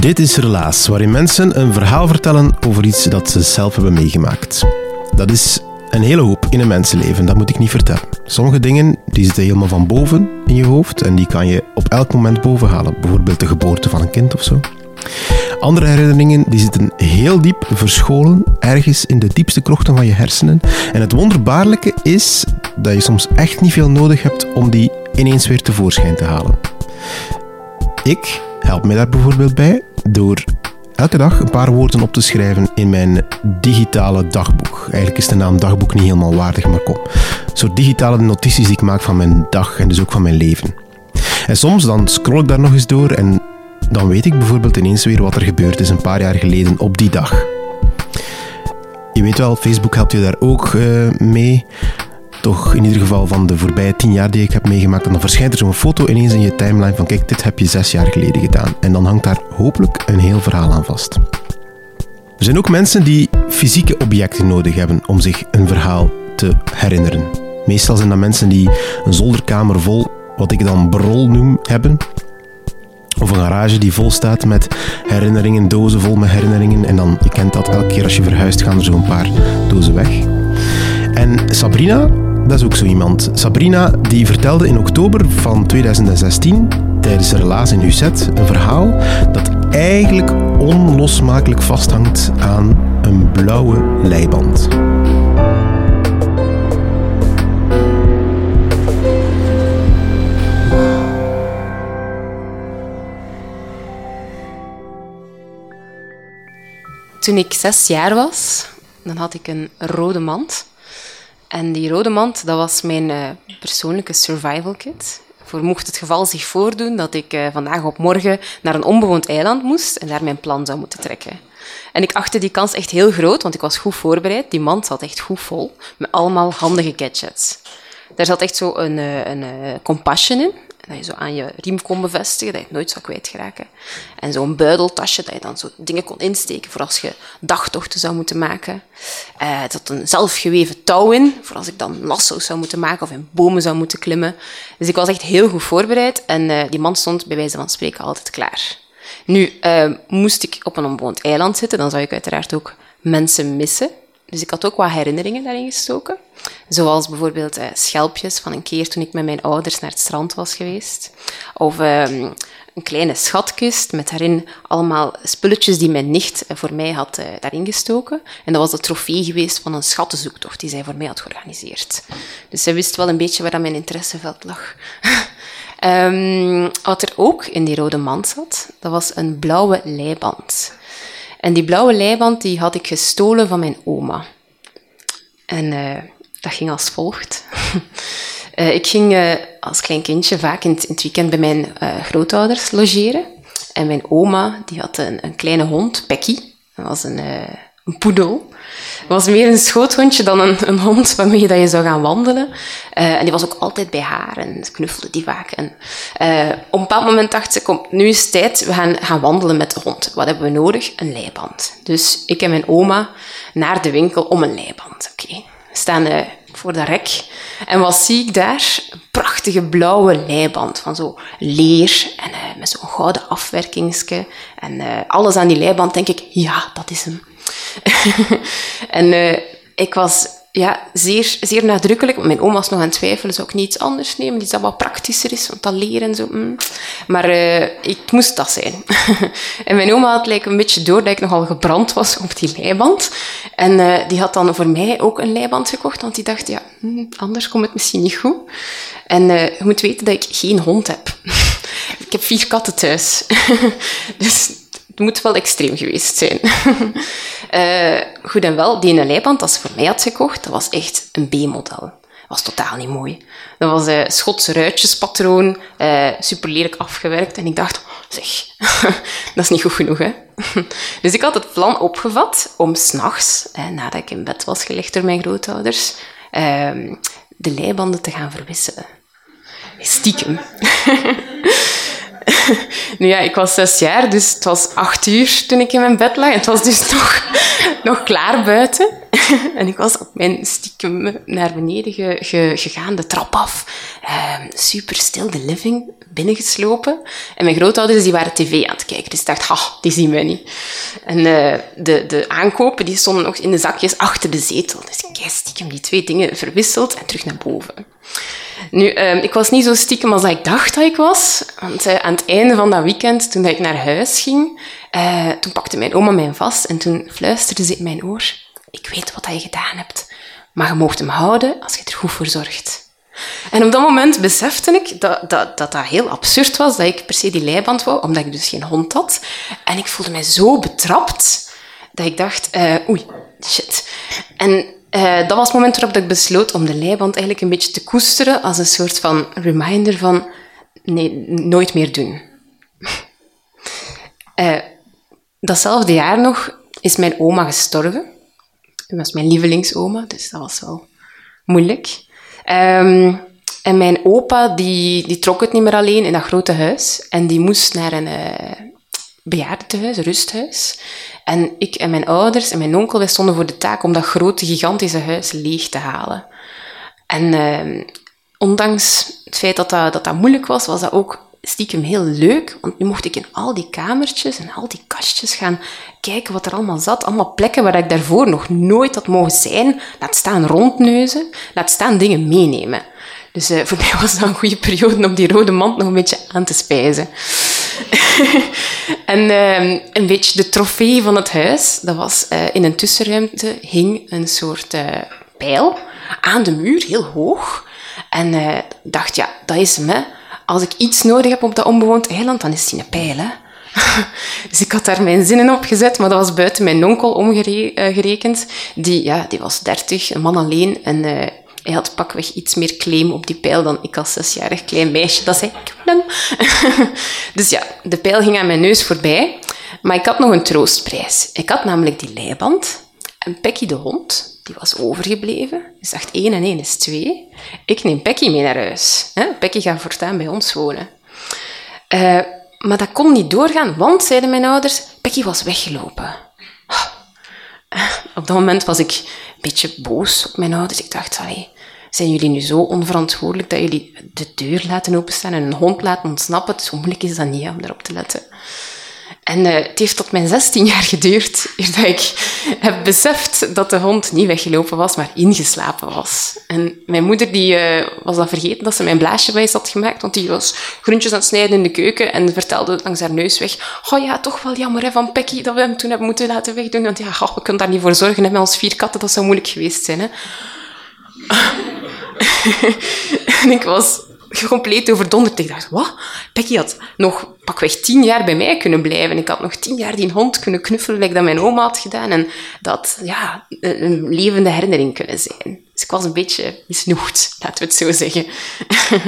Dit is Relaas, waarin mensen een verhaal vertellen over iets dat ze zelf hebben meegemaakt. Dat is een hele hoop in een mensenleven, dat moet ik niet vertellen. Sommige dingen die zitten helemaal van boven in je hoofd en die kan je op elk moment bovenhalen. Bijvoorbeeld de geboorte van een kind of zo. Andere herinneringen die zitten heel diep verscholen, ergens in de diepste krochten van je hersenen. En het wonderbaarlijke is dat je soms echt niet veel nodig hebt om die ineens weer tevoorschijn te halen. Ik help mij daar bijvoorbeeld bij door elke dag een paar woorden op te schrijven in mijn digitale dagboek. Eigenlijk is de naam dagboek niet helemaal waardig, maar kom. Een soort digitale notities die ik maak van mijn dag en dus ook van mijn leven. En soms dan scroll ik daar nog eens door en dan weet ik bijvoorbeeld ineens weer wat er gebeurd is een paar jaar geleden op die dag. Je weet wel, Facebook helpt je daar ook eh, mee. Toch in ieder geval van de voorbije tien jaar die ik heb meegemaakt. Dan verschijnt er zo'n foto ineens in je timeline van kijk, dit heb je zes jaar geleden gedaan. En dan hangt daar hopelijk een heel verhaal aan vast. Er zijn ook mensen die fysieke objecten nodig hebben om zich een verhaal te herinneren. Meestal zijn dat mensen die een zolderkamer vol, wat ik dan brol noem, hebben. Of een garage die vol staat met herinneringen, dozen vol met herinneringen. En dan, je kent dat, elke keer als je verhuist gaan er zo'n paar dozen weg. En Sabrina, dat is ook zo iemand. Sabrina die vertelde in oktober van 2016 tijdens Relaas in UZ een verhaal dat eigenlijk onlosmakelijk vasthangt aan een blauwe leiband. Toen ik zes jaar was, dan had ik een rode mand. En die rode mand, dat was mijn eh, persoonlijke survival kit. Voor mocht het geval zich voordoen dat ik eh, vandaag op morgen naar een onbewoond eiland moest en daar mijn plan zou moeten trekken. En ik achtte die kans echt heel groot, want ik was goed voorbereid. Die mand zat echt goed vol, met allemaal handige gadgets. Daar zat echt zo een, eh, een, eh, kompasje in, dat je zo aan je riem kon bevestigen, dat je het nooit zou kwijtraken. En zo'n buideltasje, dat je dan zo dingen kon insteken voor als je dagtochten zou moeten maken. Er zat een zelfgeweven touw in, voor als ik dan lasso's zou moeten maken of in bomen zou moeten klimmen. Dus ik was echt heel goed voorbereid en eh, die mand stond bij wijze van spreken altijd klaar. Nu, eh, moest ik op een onbewoond eiland zitten, dan zou ik uiteraard ook mensen missen. Dus ik had ook wat herinneringen daarin gestoken. Zoals bijvoorbeeld eh, schelpjes van een keer toen ik met mijn ouders naar het strand was geweest. Of ehm, een kleine schatkist met daarin allemaal spulletjes die mijn nicht eh, voor mij had eh, daarin gestoken. En dat was de trofee geweest van een schattenzoektocht die zij voor mij had georganiseerd. Dus zij wist wel een beetje waar dat mijn interesseveld lag. Ehm, wat er ook in die rode mand zat, dat was een blauwe leiband. En die blauwe leiband die had ik gestolen van mijn oma. En eh, dat ging als volgt. Eh, ik ging eh, als klein kindje vaak in het, weekend bij mijn grootouders logeren. En mijn oma die had een, een kleine hond, Becky. Dat was een, een poedel. Was meer een schoothondje dan een, een hond waarmee dat je zou gaan wandelen. Eh, en die was ook altijd bij haar en knuffelde die vaak. En, eh, op een bepaald moment dacht ze, kom, nu is het tijd, we gaan gaan wandelen met de hond. Wat hebben we nodig? Een leiband. Dus ik en mijn oma naar de winkel om een leiband. Oké, we staan eh, voor dat rek. En wat zie ik daar? Een prachtige blauwe leiband van zo leer en met zo'n gouden afwerkingsje. En alles aan die leiband denk ik, ja, dat is hem. en eh, ik was ja, zeer, zeer nadrukkelijk. Mijn oma was nog aan het twijfelen, zou ik niet iets anders nemen, iets dat wat praktischer is, want dat leren en zo. mm. Maar eh, ik moest dat zijn. en mijn oma had like, een beetje door dat ik nogal gebrand was op die leiband. En eh, die had dan voor mij ook een leiband gekocht, want die dacht, ja, hm, anders komt het misschien niet goed. En je moet weten dat ik geen hond heb. ik heb vier katten thuis. dus het moet wel extreem geweest zijn. Eh, goed en wel, die leiband dat ze voor mij had gekocht, dat was echt een B-model. Was totaal niet mooi. Dat was een Schotse ruitjespatroon, eh super lelijk afgewerkt. En ik dacht, zeg, dat is niet goed genoeg, hè? dus ik had het plan opgevat om s'nachts, eh, nadat ik in bed was gelegd door mijn grootouders, ehm, de leibanden te gaan verwisselen. Stiekem. Nu ja, ik was zes jaar, dus het was acht uur toen ik in mijn bed lag. Het was dus nog, nog klaar buiten. En ik was op mijn stiekem naar beneden ge- ge- gegaan, de trap af. Ehm, super stil de living binnengeslopen. En mijn grootouders die waren tv aan het kijken. Dus ik dacht, ha, die zien mij niet. En eh, de, de aankopen die stonden nog in de zakjes achter de zetel. Dus ik heb stiekem die twee dingen verwisseld en terug naar boven. Nu, ehm, ik was niet zo stiekem als ik dacht dat ik was. Want eh, aan het einde van dat weekend, toen dat ik naar huis ging, eh, toen pakte mijn oma mij vast en toen fluisterde ze in mijn oor. Ik weet wat je gedaan hebt, maar je mocht hem houden als je er goed voor zorgt. En op dat moment besefte ik dat dat, dat dat heel absurd was, dat ik per se die leiband wou, omdat ik dus geen hond had. En ik voelde mij zo betrapt, dat ik dacht, eh, oei, shit. En eh, dat was het moment waarop ik besloot om de leiband eigenlijk een beetje te koesteren als een soort van reminder van, nee, nooit meer doen. Eh, datzelfde jaar nog is mijn oma gestorven. Dat was mijn lievelingsoma, dus dat was wel moeilijk. Ehm, en mijn opa, die, die trok het niet meer alleen in dat grote huis. En die moest naar een eh bejaardentehuis, rusthuis. En ik en mijn ouders en mijn onkel, wij stonden voor de taak om dat grote, gigantische huis leeg te halen. En ehm, ondanks het feit dat dat, dat dat moeilijk was, was dat ook stiekem heel leuk. Want nu mocht ik in al die kamertjes en al die kastjes gaan kijken wat er allemaal zat. Allemaal plekken waar ik daarvoor nog nooit had mogen zijn. Laat staan rondneuzen, laat staan dingen meenemen. Dus eh, voor mij was dat een goede periode om die rode mand nog een beetje aan te spijzen. en ehm, een beetje de trofee van het huis, dat was eh, in een tussenruimte hing een soort eh, pijl aan de muur, heel hoog. En ik dacht, ja, dat is. Hè. Als ik iets nodig heb op dat onbewoond eiland, dan is die een pijl. Hè. dus ik had daar mijn zinnen op gezet, maar dat was buiten mijn onkel omgerekend. Die, ja, die was dertig, een man alleen. En hij had pakweg iets meer claim op die pijl dan ik als zesjarig klein meisje. Dat zei ik dus ja, de pijl ging aan mijn neus voorbij. Maar ik had nog een troostprijs. Ik had namelijk die leiband. En Pekkie de hond, die was overgebleven. Dus dacht, één en één is twee. Ik neem Pekkie mee naar huis. Pekkie gaat voortaan bij ons wonen. Eh, maar dat kon niet doorgaan, want, zeiden mijn ouders, Pekkie was weggelopen. Op dat moment was ik beetje boos op mijn ouders. Ik dacht, allee, zijn jullie nu zo onverantwoordelijk dat jullie de deur laten openstaan en een hond laten ontsnappen? Zo moeilijk is dat niet, om daarop te letten. En eh, het heeft tot mijn 16 jaar geduurd dat ik heb beseft dat de hond niet weggelopen was, maar ingeslapen was. En mijn moeder die, eh, was dan vergeten dat ze mijn blaasje wijs had gemaakt, want die was groentjes aan het snijden in de keuken en vertelde langs haar neus weg. Oh ja, toch wel jammer hè, van Pekkie dat we hem toen hebben moeten laten wegdoen. Want ja, we kunnen daar niet voor zorgen hè, met ons vier katten, dat zou moeilijk geweest zijn. Hè. en ik was compleet overdonderd. Ik dacht, wat? Becky had nog pakweg tien jaar bij mij kunnen blijven. Ik had nog tien jaar die hond kunnen knuffelen, like dat mijn oma had gedaan. En dat, ja, een levende herinnering kunnen zijn. Dus ik was een beetje misnoegd, laten we het zo zeggen.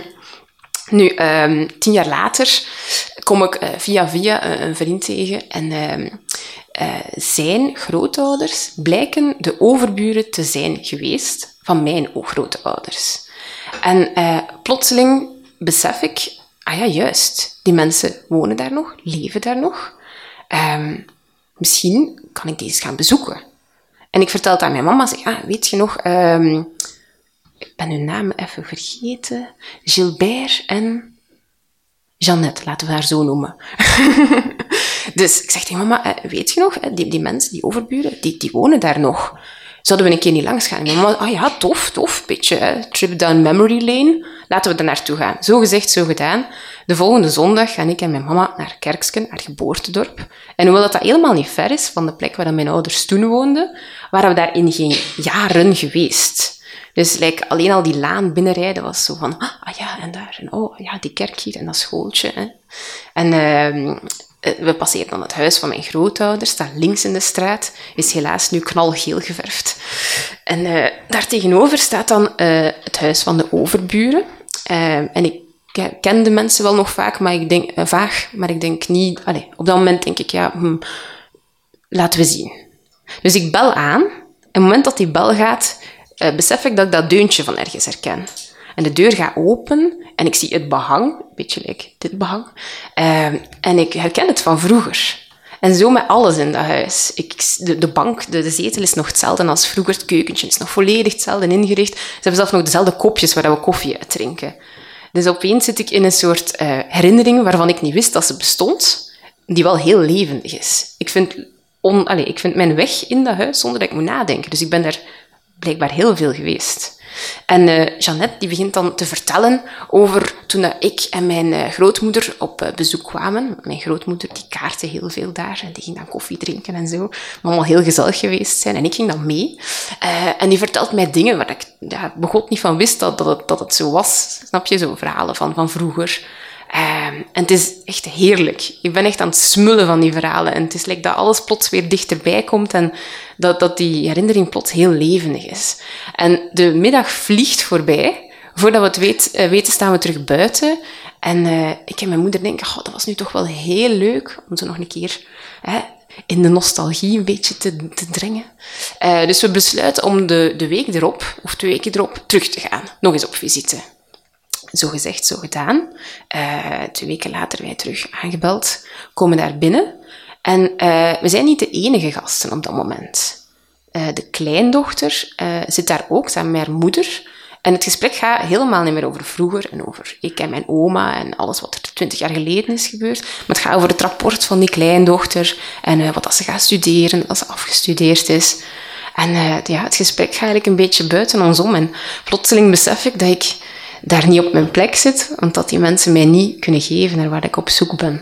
nu, ehm, tien jaar later kom ik eh, via via eh, een vriend tegen. En ehm, eh, zijn grootouders blijken de overburen te zijn geweest van mijn grootouders. En eh, plotseling besef ik, ah ja, juist, die mensen wonen daar nog, leven daar nog. Ehm, misschien kan ik eens gaan bezoeken. En ik vertel het aan mijn mama, zeg, ah, weet je nog, ehm, ik ben hun naam even vergeten, Gilbert en Jeannette, laten we haar zo noemen. dus ik zeg tegen mama, eh, weet je nog, eh, die, die mensen, die overburen, die, die wonen daar nog. zouden we een keer niet langs gaan? Mama, ah ja, tof, tof, beetje trip down memory lane. Laten we er naartoe gaan. Zo gezegd, zo gedaan. De volgende zondag gaan ik en mijn mama naar Kerksken, haar geboortedorp. En hoewel dat, dat helemaal niet ver is van de plek waar mijn ouders toen woonden, waren we daar in geen jaren geweest. Dus alleen al die laan binnenrijden was zo van, ah ja, en daar, en oh ja, die kerk hier en dat schooltje. Hè. En uh, we passeerden dan het huis van mijn grootouders, dat links in de straat, is helaas nu knalgeel geverfd. En uh, daar tegenover staat dan uh, het huis van de overburen. En ik ken de mensen wel nog vaak, maar ik denk, vaag, maar ik denk niet... Allez, op dat moment denk ik, ja, hm, laten we zien. Dus ik bel aan. En op het moment dat die bel gaat, uh, besef ik dat ik dat deuntje van ergens herken. En de deur gaat open en ik zie het behang, een beetje like dit behang. Uh, en ik herken het van vroeger. En zo met alles in dat huis. Ik, de, de bank, de, de, zetel is nog hetzelfde als vroeger. Het keukentje is nog volledig hetzelfde ingericht. Ze hebben zelfs nog dezelfde kopjes waar we koffie uit drinken. Dus opeens zit ik in een soort uh, herinnering waarvan ik niet wist dat ze bestond, die wel heel levendig is. Ik vind, on, ik vind mijn weg in dat huis zonder dat ik moet nadenken. Dus ik ben daar blijkbaar heel veel geweest. En uh, Jeannette die begint dan te vertellen over toen ik en mijn uh, grootmoeder op uh, bezoek kwamen. Mijn grootmoeder die kaartte heel veel daar en die ging dan koffie drinken en zo. Maar allemaal heel gezellig geweest zijn en ik ging dan mee. en die vertelt mij dingen waar ik ja, begot niet van wist dat, dat, het, dat het zo was. Snap je? Zo verhalen van, van vroeger. Um, en het is echt heerlijk. Ik ben echt aan het smullen van die verhalen. En het is like dat alles plots weer dichterbij komt en dat, dat die herinnering plots heel levendig is. En de middag vliegt voorbij. Voordat we het uh, weten, staan we terug buiten. En uh, ik en mijn moeder denken, oh, dat was nu toch wel heel leuk om zo nog een keer hè, in de nostalgie een beetje te, te dringen. Uh, dus we besluiten om de, de week erop, of twee weken erop, terug te gaan. Nog eens op visite. Zo gezegd, zo gedaan. Uh, twee weken later wij terug aangebeld, komen daar binnen. En uh, we zijn niet de enige gasten op dat moment. Uh, de kleindochter zit daar ook, samen met haar moeder. En het gesprek gaat helemaal niet meer over vroeger en over ik en mijn oma en alles wat er twintig jaar geleden is gebeurd. Maar het gaat over het rapport van die kleindochter en wat dat ze gaat studeren, als ze afgestudeerd is. En ja, het gesprek gaat eigenlijk een beetje buiten ons om. En plotseling besef ik dat ik daar niet op mijn plek zit, omdat die mensen mij niet kunnen geven naar waar ik op zoek ben.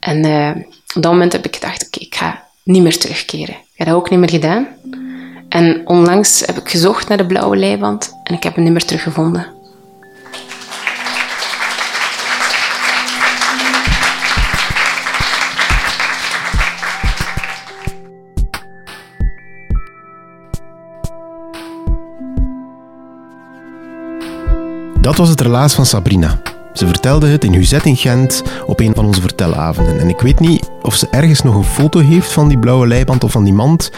En uh, op dat moment heb ik gedacht, oké, ik ga niet meer terugkeren. Ik heb dat ook niet meer gedaan. En onlangs heb ik gezocht naar de blauwe leiband en ik heb hem niet meer teruggevonden. Dat was het relaas van Sabrina. Ze vertelde het in Huzet in Gent op een van onze vertelavonden. En ik weet niet of ze ergens nog een foto heeft van die blauwe leiband of van die mand.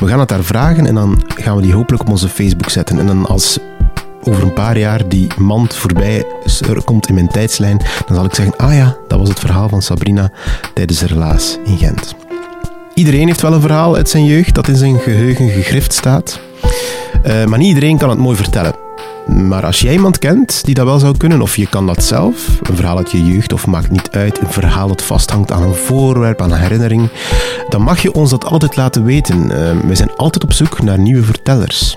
We gaan het haar vragen en dan gaan we die hopelijk op onze Facebook zetten. En dan als over een paar jaar die mand voorbij komt in mijn tijdslijn, dan zal ik zeggen, ah ja, dat was het verhaal van Sabrina tijdens de relaas in Gent. Iedereen heeft wel een verhaal uit zijn jeugd dat in zijn geheugen gegrift staat. Uh, maar niet iedereen kan het mooi vertellen. Maar als jij iemand kent die dat wel zou kunnen, of je kan dat zelf, een verhaal uit je jeugd of maakt niet uit, een verhaal dat vasthangt aan een voorwerp, aan een herinnering, dan mag je ons dat altijd laten weten. Uh, we zijn altijd op zoek naar nieuwe vertellers.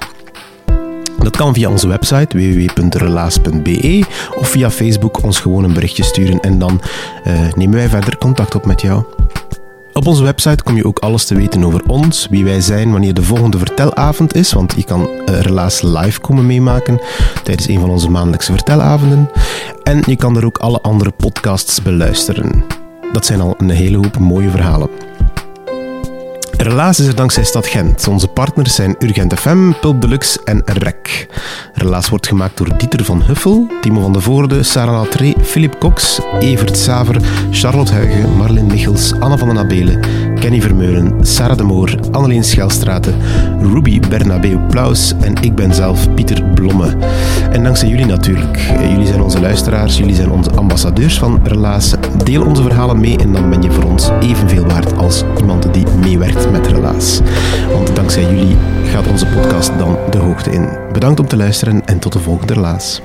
Dat kan via onze website www.relaas.be of via Facebook ons gewoon een berichtje sturen en dan uh, nemen wij verder contact op met jou. Op onze website kom je ook alles te weten over ons, wie wij zijn, wanneer de volgende vertelavond is, want je kan uh, Relaas live komen meemaken tijdens een van onze maandelijkse vertelavonden. En je kan er ook alle andere podcasts beluisteren. Dat zijn al een hele hoop mooie verhalen. Relaas is er dankzij Stad Gent. Onze partners zijn Urgent FM, Pulp Deluxe en REC. Relaas wordt gemaakt door Dieter van Huffel, Timo van de Voorde, Sarah Latré, Philip Cox, Evert Saver, Charlotte Huigen, Marlin Michels, Anne van den Abelen, Kenny Vermeulen, Sarah de Moor, Anneleen Schelstraten, Ruby Bernabeu Plaus en ik ben zelf Pieter Blomme. En dankzij jullie natuurlijk. Jullie zijn onze luisteraars, jullie zijn onze ambassadeurs van Relaas. Deel onze verhalen mee en dan ben je voor ons evenveel waard als iemand die meewerkt met Relaas. Want dankzij jullie gaat onze podcast dan de hoogte in. Bedankt om te luisteren en tot de volgende Relaas.